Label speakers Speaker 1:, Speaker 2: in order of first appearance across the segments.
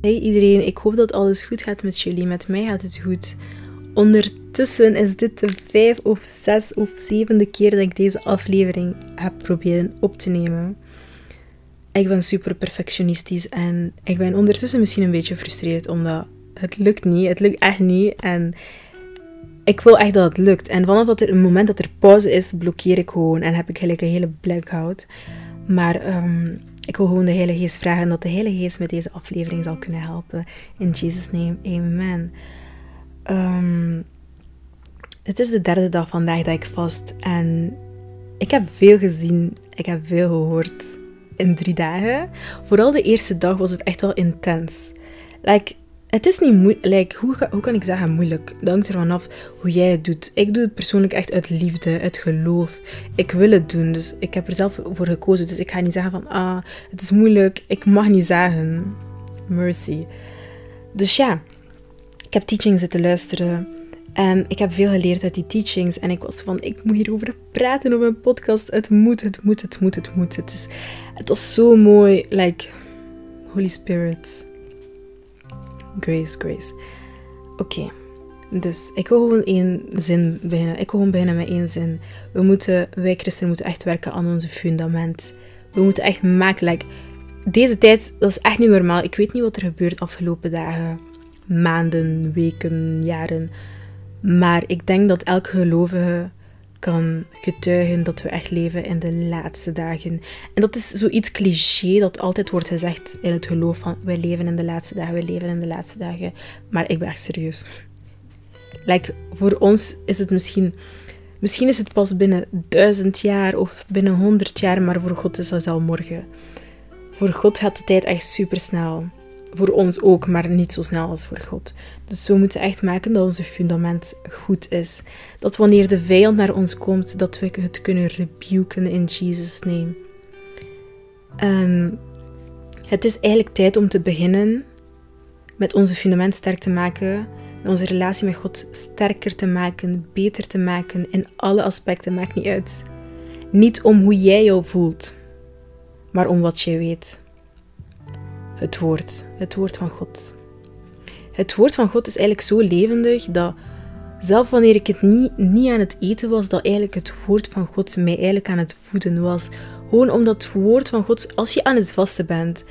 Speaker 1: Hey iedereen, ik hoop dat alles goed gaat met jullie. Met mij gaat het goed. Ondertussen is dit de vijf of zes of zevende keer dat ik deze aflevering heb proberen op te nemen. Ik ben super perfectionistisch en ik ben ondertussen misschien een beetje gefrustreerd omdat het lukt niet. Het lukt echt niet en ik wil echt dat het lukt. En vanaf dat er een moment dat er pauze is, blokkeer ik gewoon en heb ik gelijk een hele blackout. Maar ehm, ik wil gewoon de Heilige Geest vragen dat de Heilige Geest met deze aflevering zal kunnen helpen. In Jesus' name, amen. Um, het is de derde dag vandaag dat ik vast en ik heb veel gezien, ik heb veel gehoord in drie dagen. Vooral de eerste dag was het echt wel intens. Like, het is niet moeilijk. Hoe, hoe kan ik zeggen moeilijk? Dat hangt ervan af hoe jij het doet. Ik doe het persoonlijk echt uit liefde, uit geloof. Ik wil het doen, dus ik heb er zelf voor gekozen. Dus ik ga niet zeggen van, ah, het is moeilijk. Ik mag niet zeggen. Mercy. Dus ja, ik heb teachings zitten luisteren. En ik heb veel geleerd uit die teachings. En ik was van, ik moet hierover praten op een podcast. Het moet, het moet, het moet, het moet. Het, is, het was zo mooi. Like, Holy Spirit. Grace, grace. Oké. Dus ik wil gewoon één zin beginnen. Ik wil gewoon beginnen met één zin. We moeten, wij christenen moeten echt werken aan onze fundament. We moeten echt maken, deze tijd, dat is echt niet normaal. Ik weet niet wat er gebeurt de afgelopen dagen, maanden, weken, jaren. Maar ik denk dat elke gelovige kan getuigen dat we echt leven in de laatste dagen. En dat is zoiets cliché dat altijd wordt gezegd in het geloof van wij leven in de laatste dagen, wij leven in de laatste dagen. Maar ik ben echt serieus. Like, voor ons is het misschien, misschien is het pas binnen duizend jaar of binnen honderd jaar, maar voor God is dat al morgen. Voor God gaat de tijd echt super snel. Voor ons ook, maar niet zo snel als voor God. Dus we moeten echt maken dat onze fundament goed is. Dat wanneer de vijand naar ons komt, dat we het kunnen rebuken in Jesus' name. En het is eigenlijk tijd om te beginnen met onze fundament sterk te maken, met onze relatie met God sterker te maken, beter te maken in alle aspecten, maakt niet uit. Niet om hoe jij jou voelt, maar om wat jij weet het woord, het woord van God. Het woord van God is eigenlijk zo levendig dat zelf wanneer ik het niet, niet aan het eten was, dat eigenlijk het woord van God mij eigenlijk aan het voeden was. Gewoon omdat het woord van God, als je aan het vasten bent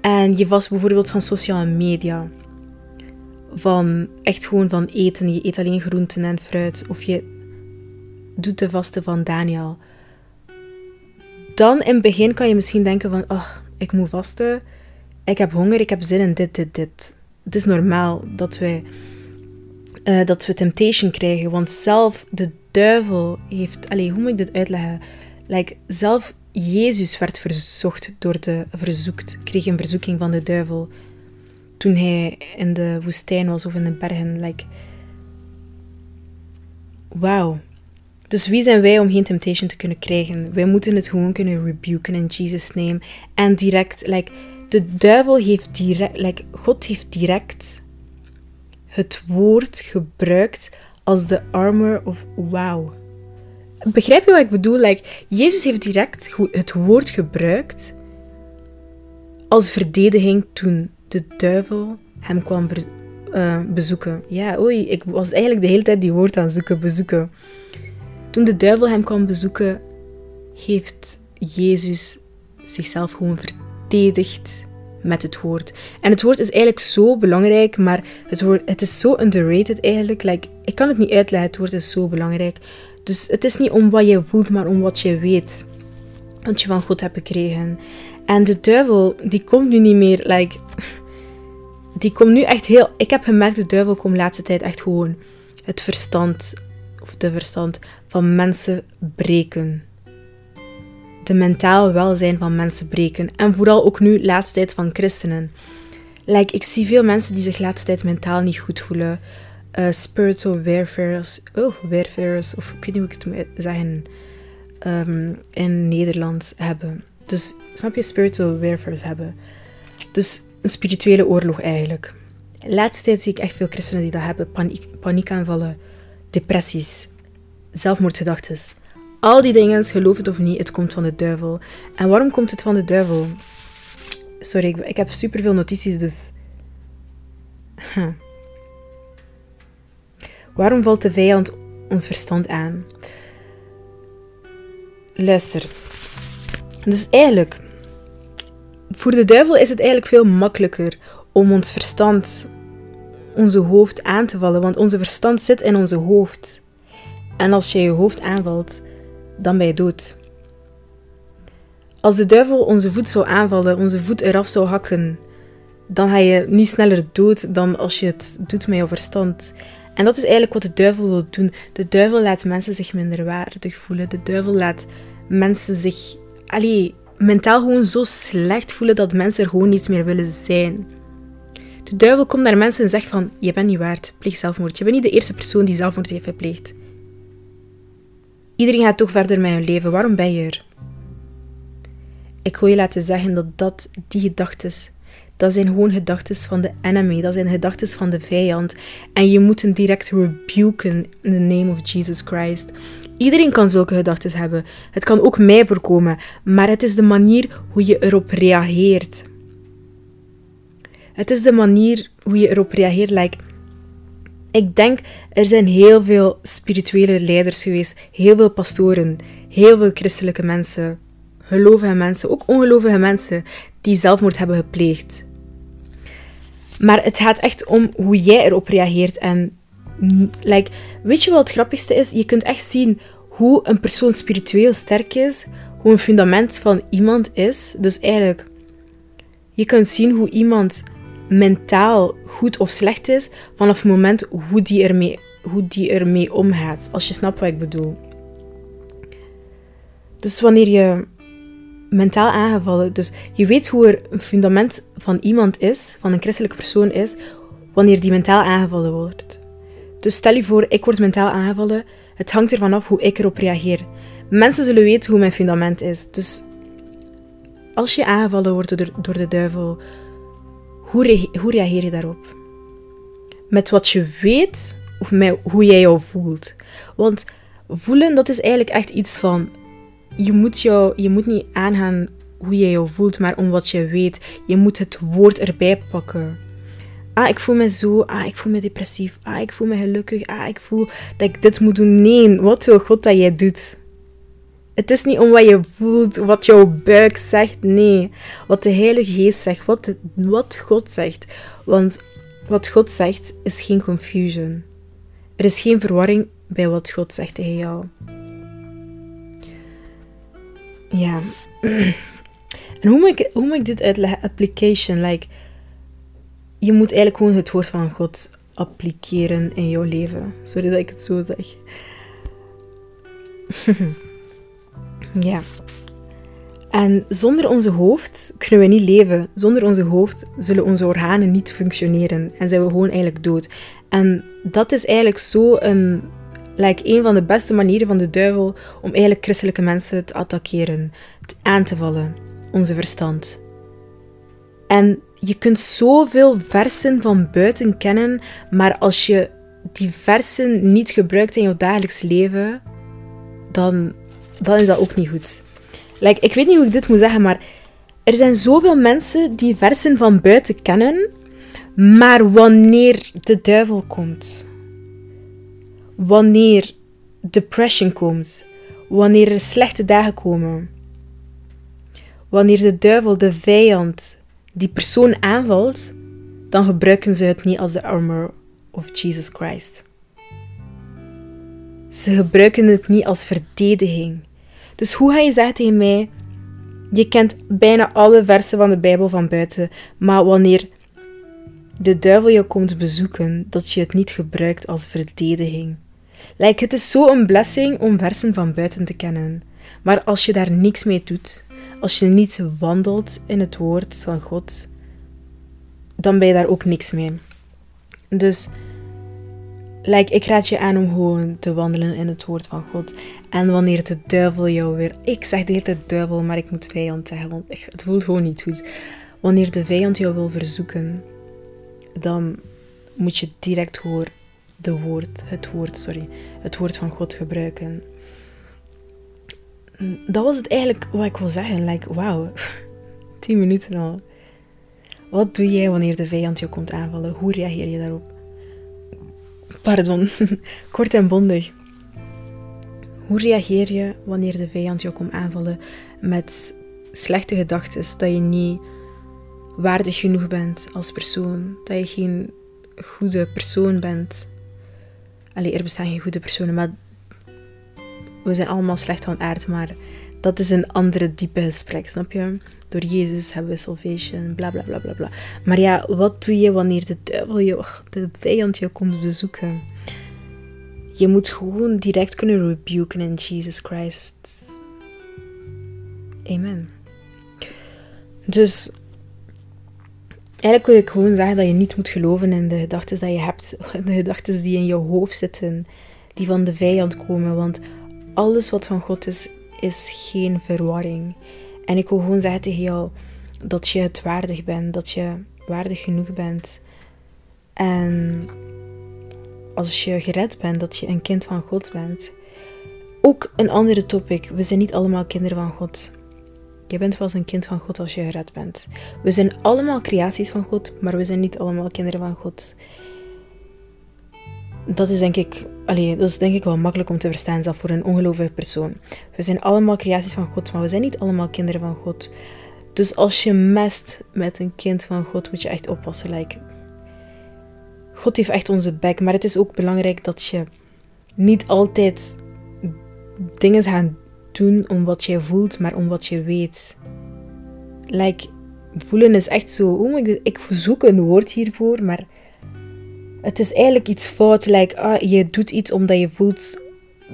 Speaker 1: en je vast bijvoorbeeld van sociale media, van echt gewoon van eten, je eet alleen groenten en fruit, of je doet de vasten van Daniel, dan in het begin kan je misschien denken van, oh, ik moet vasten, ik heb honger, ik heb zin in dit, dit, dit. Het is normaal dat wij uh, dat we temptation krijgen, want zelf de duivel heeft, allez, hoe moet ik dit uitleggen? Like, zelf Jezus werd verzocht door de verzoekt, kreeg een verzoeking van de duivel toen hij in de woestijn was of in de bergen. Like, wauw. Dus wie zijn wij om geen temptation te kunnen krijgen? Wij moeten het gewoon kunnen rebuken in Jesus' name. En direct, like, de duivel heeft direct, like, God heeft direct het woord gebruikt als de armor of wow. Begrijp je wat ik bedoel? Like, Jezus heeft direct het woord gebruikt als verdediging toen de duivel hem kwam uh, bezoeken. Ja, oei, ik was eigenlijk de hele tijd die woord aan zoeken, bezoeken. Toen de duivel hem kwam bezoeken, heeft Jezus zichzelf gewoon verdedigd met het woord. En het woord is eigenlijk zo belangrijk, maar het, woord, het is zo underrated eigenlijk. Like, ik kan het niet uitleggen, het woord is zo belangrijk. Dus het is niet om wat je voelt, maar om wat je weet. Wat je van God hebt gekregen. En de duivel, die komt nu niet meer, like... Die komt nu echt heel... Ik heb gemerkt, de duivel komt de laatste tijd echt gewoon het verstand, of de verstand, van mensen breken. De mentaal welzijn van mensen breken. En vooral ook nu, laatste tijd, van christenen. Like, ik zie veel mensen die zich laatste tijd mentaal niet goed voelen. Uh, spiritual warfares. Oh, warfares. Of ik weet niet hoe ik het moet zeggen. Um, in Nederlands hebben. Dus, snap je? Spiritual warfares hebben. Dus een spirituele oorlog eigenlijk. laatste tijd zie ik echt veel christenen die dat hebben. Paniek, paniekaanvallen, depressies, zelfmoordgedachten. Al die dingen, geloof het of niet, het komt van de duivel. En waarom komt het van de duivel? Sorry, ik, ik heb superveel notities, dus... Waarom valt de vijand ons verstand aan? Luister. Dus eigenlijk, voor de duivel is het eigenlijk veel makkelijker om ons verstand, onze hoofd aan te vallen, want onze verstand zit in onze hoofd. En als je je hoofd aanvalt, dan ben je dood. Als de duivel onze voet zou aanvallen, onze voet eraf zou hakken, dan ga je niet sneller dood dan als je het doet met je verstand. En dat is eigenlijk wat de duivel wil doen. De duivel laat mensen zich minder waardig voelen. De duivel laat mensen zich allee, mentaal gewoon zo slecht voelen dat mensen er gewoon niets meer willen zijn. De duivel komt naar mensen en zegt van, je bent niet waard, pleeg zelfmoord. Je bent niet de eerste persoon die zelfmoord heeft gepleegd. Iedereen gaat toch verder met hun leven, waarom ben je er? Ik wil je laten zeggen dat dat, die gedachten, dat zijn gewoon gedachten van de enemy, dat zijn gedachten van de vijand. En je moet hen direct rebuken in the name of Jesus Christ. Iedereen kan zulke gedachten hebben. Het kan ook mij voorkomen, maar het is de manier hoe je erop reageert. Het is de manier hoe je erop reageert. Like, ik denk, er zijn heel veel spirituele leiders geweest, heel veel pastoren, heel veel christelijke mensen, gelovige mensen, ook ongelovige mensen, die zelfmoord hebben gepleegd. Maar het gaat echt om hoe jij erop reageert. En like, weet je wat het grappigste is? Je kunt echt zien hoe een persoon spiritueel sterk is, hoe een fundament van iemand is. Dus eigenlijk, je kunt zien hoe iemand mentaal goed of slecht is vanaf het moment hoe die ermee, hoe die ermee omgaat. Als je snapt wat ik bedoel. Dus wanneer je mentaal aangevallen, dus je weet hoe er een fundament van iemand is, van een christelijke persoon is, wanneer die mentaal aangevallen wordt. Dus stel je voor, ik word mentaal aangevallen. Het hangt ervan af hoe ik erop reageer. Mensen zullen weten hoe mijn fundament is. Dus als je aangevallen wordt door, door de duivel, hoe, hoe reageer je daarop? Met wat je weet of met hoe jij jou voelt? Want voelen, dat is eigenlijk echt iets van... Je moet, jou, je moet niet aangaan hoe jij jou voelt, maar om wat je weet. Je moet het woord erbij pakken. Ah, ik voel me zo. Ah, ik voel me depressief. Ah, ik voel me gelukkig. Ah, ik voel dat ik dit moet doen. Nee, wat wil God dat jij doet? Het is niet om wat je voelt, wat jouw buik zegt. Nee, wat de Heilige Geest zegt, wat, wat God zegt. Want wat God zegt is geen confusion. Er is geen verwarring bij wat God zegt tegen jou. Ja. En hoe moet ik, hoe moet ik dit uitleggen? Application. Like, je moet eigenlijk gewoon het woord van God appliceren in jouw leven. Sorry dat ik het zo zeg. Ja. En zonder onze hoofd kunnen we niet leven. Zonder onze hoofd zullen onze organen niet functioneren en zijn we gewoon eigenlijk dood. En dat is eigenlijk zo een, like, een van de beste manieren van de duivel om eigenlijk christelijke mensen te attackeren, te aan te vallen, onze verstand. En je kunt zoveel versen van buiten kennen, maar als je die versen niet gebruikt in je dagelijks leven, dan dan is dat ook niet goed. Like, ik weet niet hoe ik dit moet zeggen, maar er zijn zoveel mensen die versen van buiten kennen, maar wanneer de duivel komt, wanneer depression komt, wanneer er slechte dagen komen, wanneer de duivel, de vijand, die persoon aanvalt, dan gebruiken ze het niet als de armor of Jesus Christ. Ze gebruiken het niet als verdediging. Dus hoe ga je zeggen tegen mij, je kent bijna alle versen van de Bijbel van buiten, maar wanneer de duivel je komt bezoeken, dat je het niet gebruikt als verdediging. Like, het is zo een blessing om versen van buiten te kennen. Maar als je daar niks mee doet, als je niet wandelt in het woord van God, dan ben je daar ook niks mee. Dus like, ik raad je aan om gewoon te wandelen in het woord van God. En wanneer de duivel jou weer... Ik zeg de hele tijd duivel, maar ik moet vijand zeggen, want het voelt gewoon niet goed. Wanneer de vijand jou wil verzoeken, dan moet je direct gewoon de woord, het woord, sorry, het woord van God gebruiken. Dat was het eigenlijk wat ik wil zeggen. Like, wauw, tien minuten al. Wat doe jij wanneer de vijand je komt aanvallen? Hoe reageer je daarop? Pardon, kort en bondig. Hoe reageer je wanneer de vijand je komt aanvallen met slechte gedachten, dat je niet waardig genoeg bent als persoon, dat je geen goede persoon bent? Allee, er bestaan geen goede personen, maar we zijn allemaal slecht van aard, maar dat is een andere diepe gesprek, snap je? Door Jezus hebben we salvation, bla bla bla bla bla. Maar ja, wat doe je wanneer de duivel je, de vijand je komt bezoeken? Je moet gewoon direct kunnen rebuken in Jesus Christ. Amen. Dus eigenlijk wil ik gewoon zeggen dat je niet moet geloven in de gedachten die je hebt, de gedachten die in je hoofd zitten, die van de vijand komen. Want alles wat van God is, is geen verwarring. En ik wil gewoon zeggen tegen jou dat je het waardig bent, dat je waardig genoeg bent. En als je gered bent, dat je een kind van God bent. Ook een andere topic. We zijn niet allemaal kinderen van God. Je bent wel eens een kind van God als je gered bent. We zijn allemaal creaties van God, maar we zijn niet allemaal kinderen van God. Dat is denk ik, allee, dat is denk ik wel makkelijk om te verstaan, zelfs voor een ongelovige persoon. We zijn allemaal creaties van God, maar we zijn niet allemaal kinderen van God. Dus als je mest met een kind van God, moet je echt oppassen. Like, God heeft echt onze bek, maar het is ook belangrijk dat je niet altijd dingen gaat doen om wat je voelt, maar om wat je weet. Like, voelen is echt zo. Oh, ik, ik zoek een woord hiervoor, maar het is eigenlijk iets fout. Like, ah, je doet iets omdat je voelt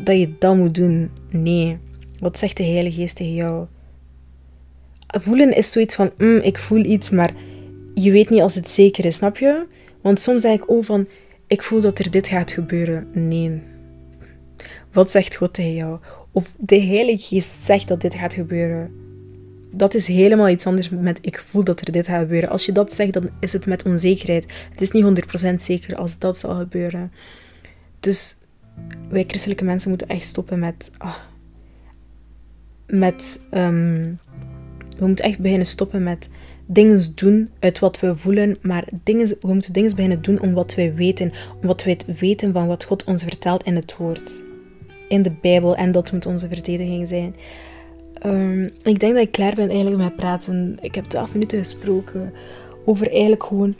Speaker 1: dat je dat moet doen. Nee. Wat zegt de Heilige Geest tegen jou? Voelen is zoiets van, mm, ik voel iets, maar je weet niet als het zeker is, snap je? Want soms zeg ik, oh van, ik voel dat er dit gaat gebeuren. Nee. Wat zegt God tegen jou? Of de Heilige Geest zegt dat dit gaat gebeuren. Dat is helemaal iets anders met ik voel dat er dit gaat gebeuren. Als je dat zegt, dan is het met onzekerheid. Het is niet 100% zeker als dat zal gebeuren. Dus wij christelijke mensen moeten echt stoppen met... Ah, met um, we moeten echt beginnen stoppen met dingen doen uit wat we voelen, maar dingen, we moeten dingen beginnen doen om wat wij weten, om wat wij weten van wat God ons vertelt in het woord, in de Bijbel, en dat moet onze verdediging zijn. Um, ik denk dat ik klaar ben eigenlijk met praten. Ik heb 12 minuten gesproken over eigenlijk gewoon.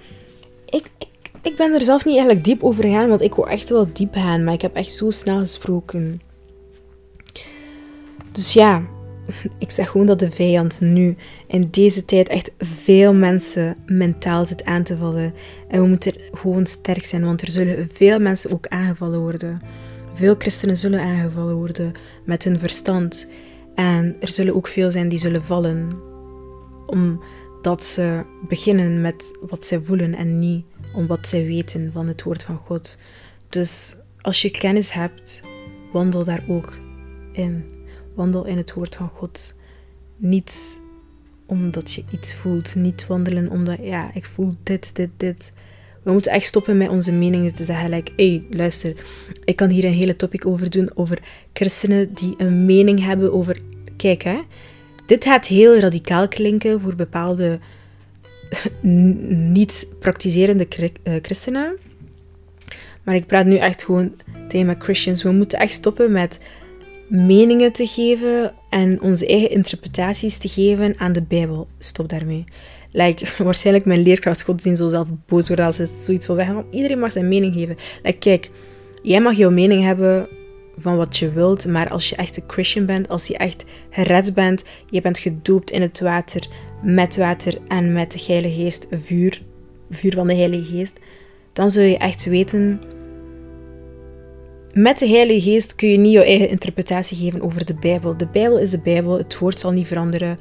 Speaker 1: Ik, ik, ik ben er zelf niet eigenlijk diep over gegaan, want ik wil echt wel diep gaan, maar ik heb echt zo snel gesproken. Dus ja, ik zeg gewoon dat de vijand nu in deze tijd echt veel mensen mentaal zit aan te vallen. En we moeten gewoon sterk zijn, want er zullen veel mensen ook aangevallen worden. Veel christenen zullen aangevallen worden met hun verstand. En er zullen ook veel zijn die zullen vallen, omdat ze beginnen met wat zij voelen en niet om wat zij weten van het woord van God. Dus als je kennis hebt, wandel daar ook in. Wandel in het woord van God. Niet omdat je iets voelt. Niet wandelen omdat, ja, ik voel dit, dit, dit. We moeten echt stoppen met onze meningen te zeggen. Like, hey, luister, ik kan hier een hele topic over doen. Over christenen die een mening hebben over... Kijk, hè. Dit gaat heel radicaal klinken voor bepaalde niet praktiserende eh, christenen. Maar ik praat nu echt gewoon tegen mijn Christians. We moeten echt stoppen met meningen te geven en onze eigen interpretaties te geven aan de Bijbel. Stop daarmee. Like, waarschijnlijk mijn leerkracht godsdienst zo zelf boos worden als ze zoiets zou zeggen. Iedereen mag zijn mening geven. Kijk, jij mag jouw mening hebben van wat je wilt, maar als je echt een Christian bent, als je echt gered bent, je bent gedoopt in het water, met water en met de Heilige Geest, vuur, vuur van de Heilige Geest, dan zul je echt weten met de Heilige Geest kun je niet jouw eigen interpretatie geven over de Bijbel. De Bijbel is de Bijbel, het woord zal niet veranderen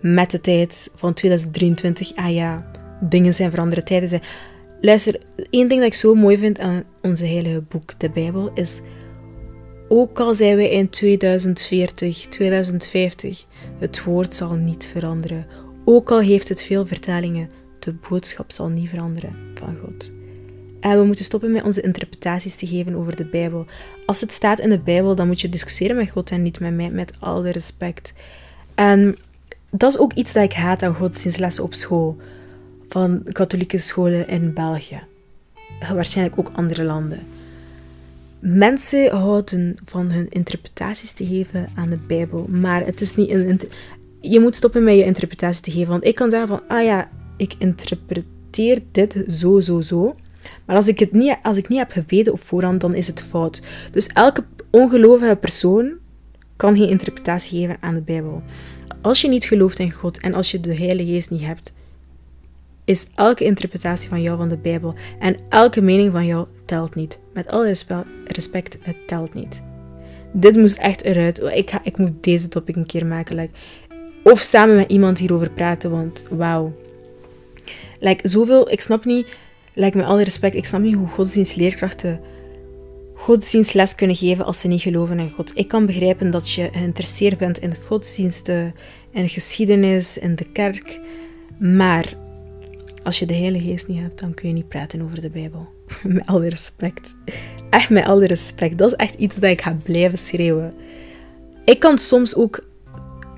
Speaker 1: met de tijd van 2023. Ah ja, dingen zijn veranderd, tijden zijn. Luister, één ding dat ik zo mooi vind aan onze heilige boek, de Bijbel, is ook al zijn wij in 2040, 2050, het woord zal niet veranderen. Ook al heeft het veel vertalingen, de boodschap zal niet veranderen van God. En we moeten stoppen met onze interpretaties te geven over de Bijbel. Als het staat in de Bijbel, dan moet je discussiëren met God en niet met mij, met alle respect. En dat is ook iets dat ik haat aan godsdienstlessen op school. van katholieke scholen in België. Waarschijnlijk ook andere landen. Mensen houden van hun interpretaties te geven aan de Bijbel, maar het is niet een. Je moet stoppen met je interpretatie te geven, want ik kan zeggen van, ah ja, ik interpreteer dit zo, zo, zo. Maar als ik het niet, als ik niet heb gebeden op voorhand, dan is het fout. Dus elke ongelovige persoon kan geen interpretatie geven aan de Bijbel. Als je niet gelooft in God en als je de Heilige Geest niet hebt, is elke interpretatie van jou van de Bijbel en elke mening van jou telt niet. Met alle respect, het telt niet. Dit moest echt eruit. Ik, ga, ik moet deze topic een keer maken. Of samen met iemand hierover praten, want wauw. Like, zoveel, ik snap niet, like, met alle respect, ik snap niet hoe godsdienstleerkrachten godsdienstles kunnen geven als ze niet geloven in God. Ik kan begrijpen dat je geïnteresseerd bent in godsdiensten, in geschiedenis, in de kerk. Maar als je de Heilige Geest niet hebt, dan kun je niet praten over de Bijbel. met alle respect. Echt met alle respect. Dat is echt iets dat ik ga blijven schreeuwen. Ik kan soms ook...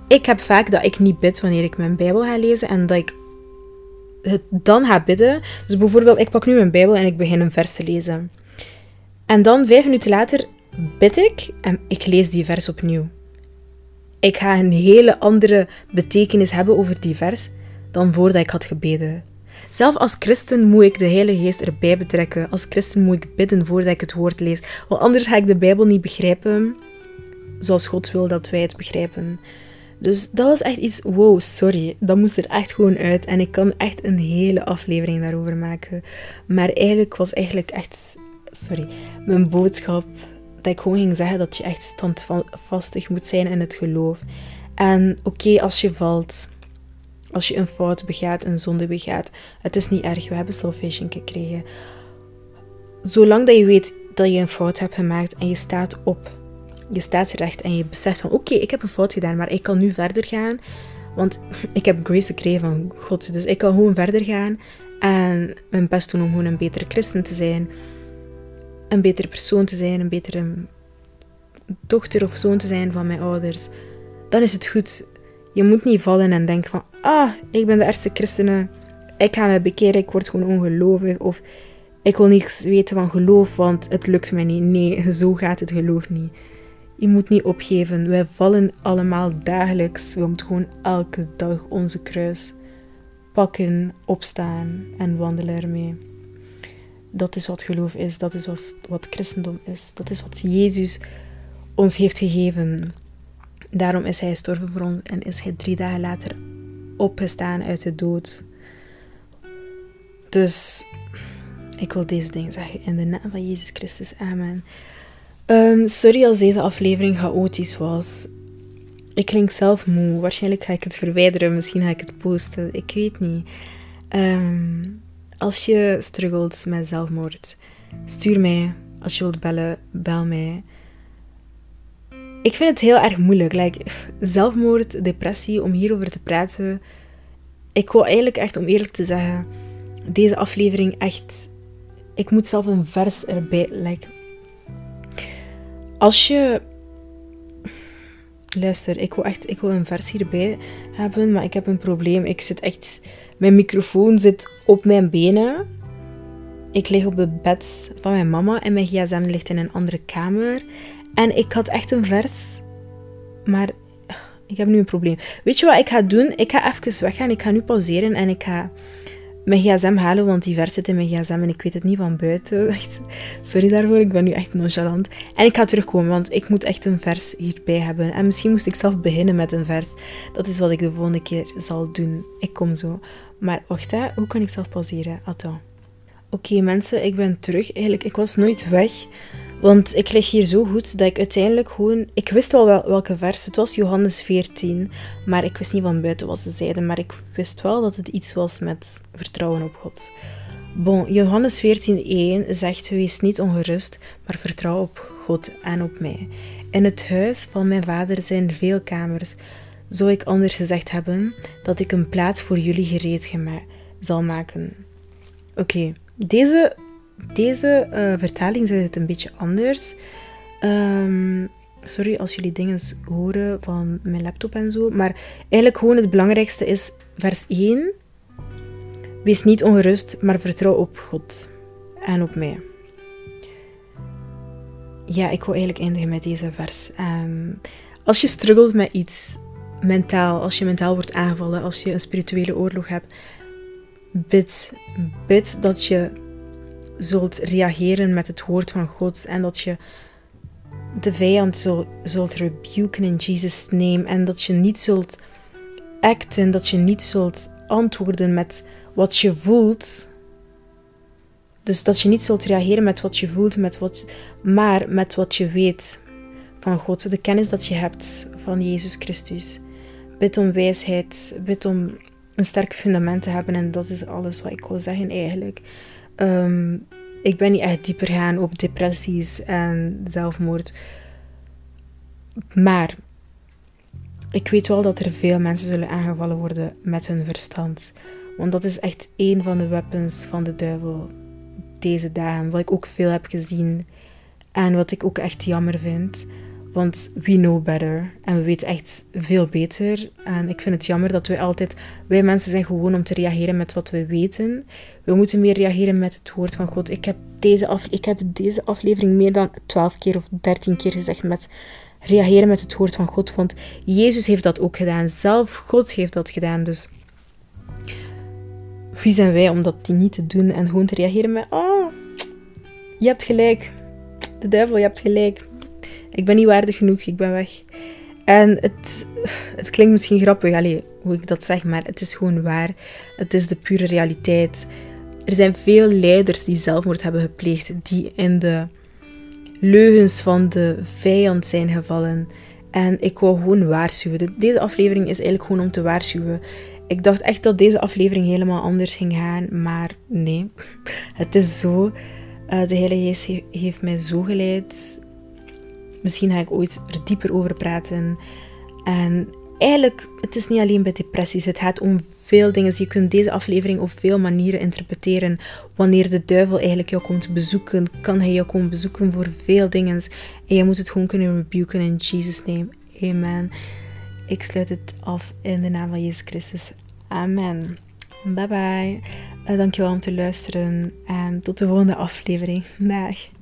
Speaker 1: Ik heb vaak dat ik niet bid wanneer ik mijn Bijbel ga lezen en dat ik het dan ga bidden. Dus bijvoorbeeld, ik pak nu mijn Bijbel en ik begin een vers te lezen. En dan, vijf minuten later, bid ik en ik lees die vers opnieuw. Ik ga een hele andere betekenis hebben over die vers dan voordat ik had gebeden. Zelf als christen moet ik de Heilige Geest erbij betrekken. Als christen moet ik bidden voordat ik het woord lees. Want anders ga ik de Bijbel niet begrijpen zoals God wil dat wij het begrijpen. Dus dat was echt iets, wow, sorry. Dat moest er echt gewoon uit. En ik kan echt een hele aflevering daarover maken. Maar eigenlijk was eigenlijk echt, sorry, mijn boodschap dat ik gewoon ging zeggen dat je echt standvastig moet zijn in het geloof. En oké, als je valt, als je een fout begaat, een zonde begaat, het is niet erg. We hebben salvation gekregen. Zolang dat je weet dat je een fout hebt gemaakt en je staat op, je staat recht en je beseft van oké, ik heb een fout gedaan, maar ik kan nu verder gaan. Want ik heb grace gekregen van God, dus ik kan gewoon verder gaan en mijn best doen om gewoon een betere christen te zijn. Een betere persoon te zijn, een betere dochter of zoon te zijn van mijn ouders. Dan is het goed. Je moet niet vallen en denken van, ah, ik ben de eerste christene, ik ga me bekeren, ik word gewoon ongelovig. Of ik wil niets weten van geloof, want het lukt mij niet. Nee, zo gaat het geloof niet. Je moet niet opgeven. Wij vallen allemaal dagelijks. We moeten gewoon elke dag onze kruis pakken, opstaan en wandelen ermee. Dat is wat geloof is. Dat is wat, wat christendom is. Dat is wat Jezus ons heeft gegeven. Daarom is hij gestorven voor ons en is hij drie dagen later opgestaan uit de dood. Dus ik wil deze dingen zeggen in de naam van Jezus Christus. Amen. Um, sorry als deze aflevering chaotisch was. Ik klink zelf moe. Waarschijnlijk ga ik het verwijderen. Misschien ga ik het posten. Ik weet niet. Um, als je struggelt met zelfmoord, stuur mij. Als je wilt bellen, bel mij. Ik vind het heel erg moeilijk. Zelfmoord, depressie, om hierover te praten. Ik wil eigenlijk echt, om eerlijk te zeggen, deze aflevering echt... Ik moet zelf een vers erbij... Like, als je. Luister, ik wil echt ik wil een vers hierbij hebben, maar ik heb een probleem. Ik zit echt. Mijn microfoon zit op mijn benen. Ik lig op het bed van mijn mama en mijn gsm ligt in een andere kamer. En ik had echt een vers, maar ik heb nu een probleem. Weet je wat ik ga doen? Ik ga even weggaan. Ik ga nu pauzeren en ik ga mijn gsm halen, want die vers zit in mijn gsm en ik weet het niet van buiten. sorry daarvoor, ik ben nu echt nonchalant. En ik ga terugkomen, want ik moet echt een vers hierbij hebben. En misschien moest ik zelf beginnen met een vers. Dat is wat ik de volgende keer zal doen. Ik kom zo. Maar wacht, hè. hoe kan ik zelf pauzeren? Attends. Oké mensen, ik ben terug. Eigenlijk, ik was nooit weg. Want ik lig hier zo goed dat ik uiteindelijk gewoon... Ik wist wel welke vers. Het was Johannes 14. Maar ik wist niet van buiten wat ze zeiden. Maar ik wist wel dat het iets was met vertrouwen op God. Bon, Johannes 14:1 zegt: Wees niet ongerust, maar vertrouw op God en op mij. In het huis van mijn vader zijn veel kamers. Zou ik anders gezegd hebben dat ik een plaats voor jullie gereed zal maken? Oké, deze deze uh, vertaling zit het een beetje anders. Um, sorry als jullie dingen horen van mijn laptop en zo. Maar eigenlijk gewoon het belangrijkste is vers 1. Wees niet ongerust, maar vertrouw op God en op mij. Ja, ik wil eigenlijk eindigen met deze vers. Um, als je struggelt met iets, mentaal, als je mentaal wordt aangevallen, als je een spirituele oorlog hebt, bid, bid dat je zult reageren met het woord van God en dat je de vijand zult, zult rebuken in Jesus' name en dat je niet zult acten, dat je niet zult antwoorden met wat je voelt. Dus dat je niet zult reageren met wat je voelt, met wat, maar met wat je weet van God, de kennis dat je hebt van Jezus Christus. Bid om wijsheid, bid om een sterk fundament te hebben en dat is alles wat ik wil zeggen eigenlijk. Ehm, ik ben niet echt dieper gaan op depressies en zelfmoord. Maar ik weet wel dat er veel mensen zullen aangevallen worden met hun verstand. Want dat is echt één van de weapons van de duivel deze dagen. Wat ik ook veel heb gezien en wat ik ook echt jammer vind. Want we know better. En we weten echt veel beter. En ik vind het jammer dat wij altijd... Wij mensen zijn gewoon om te reageren met wat we weten. We moeten meer reageren met het woord van God. Ik heb deze, af, ik heb deze aflevering meer dan 12 keer of 13 keer gezegd met reageren met het woord van God. Want Jezus heeft dat ook gedaan. Zelf God heeft dat gedaan. Dus wie zijn wij om dat niet te doen en gewoon te reageren met... Oh, je hebt gelijk. De duivel, je hebt gelijk ik ben niet waardig genoeg, ik ben weg. En het, het klinkt misschien grappig, allez, hoe ik dat zeg, maar het is gewoon waar. Het is de pure realiteit. Er zijn veel leiders die zelfmoord hebben gepleegd, die in de leugens van de vijand zijn gevallen. En ik wou gewoon waarschuwen. Deze aflevering is eigenlijk gewoon om te waarschuwen. Ik dacht echt dat deze aflevering helemaal anders ging gaan, maar nee. Het is zo. Uh, de Heilige Geest heeft mij zo geleid Misschien ga ik ooit er dieper over praten. En eigenlijk, het is niet alleen bij depressies. Het gaat om veel dingen. Je kunt deze aflevering op veel manieren interpreteren. Wanneer de duivel eigenlijk jou komt bezoeken, kan hij jou komen bezoeken voor veel dingen. En je moet het gewoon kunnen rebuken in Jesus' name. Amen. Ik sluit het af in de naam van Jezus Christus. Amen. Bye bye. Uh, dankjewel om te luisteren en tot de volgende aflevering. Dag.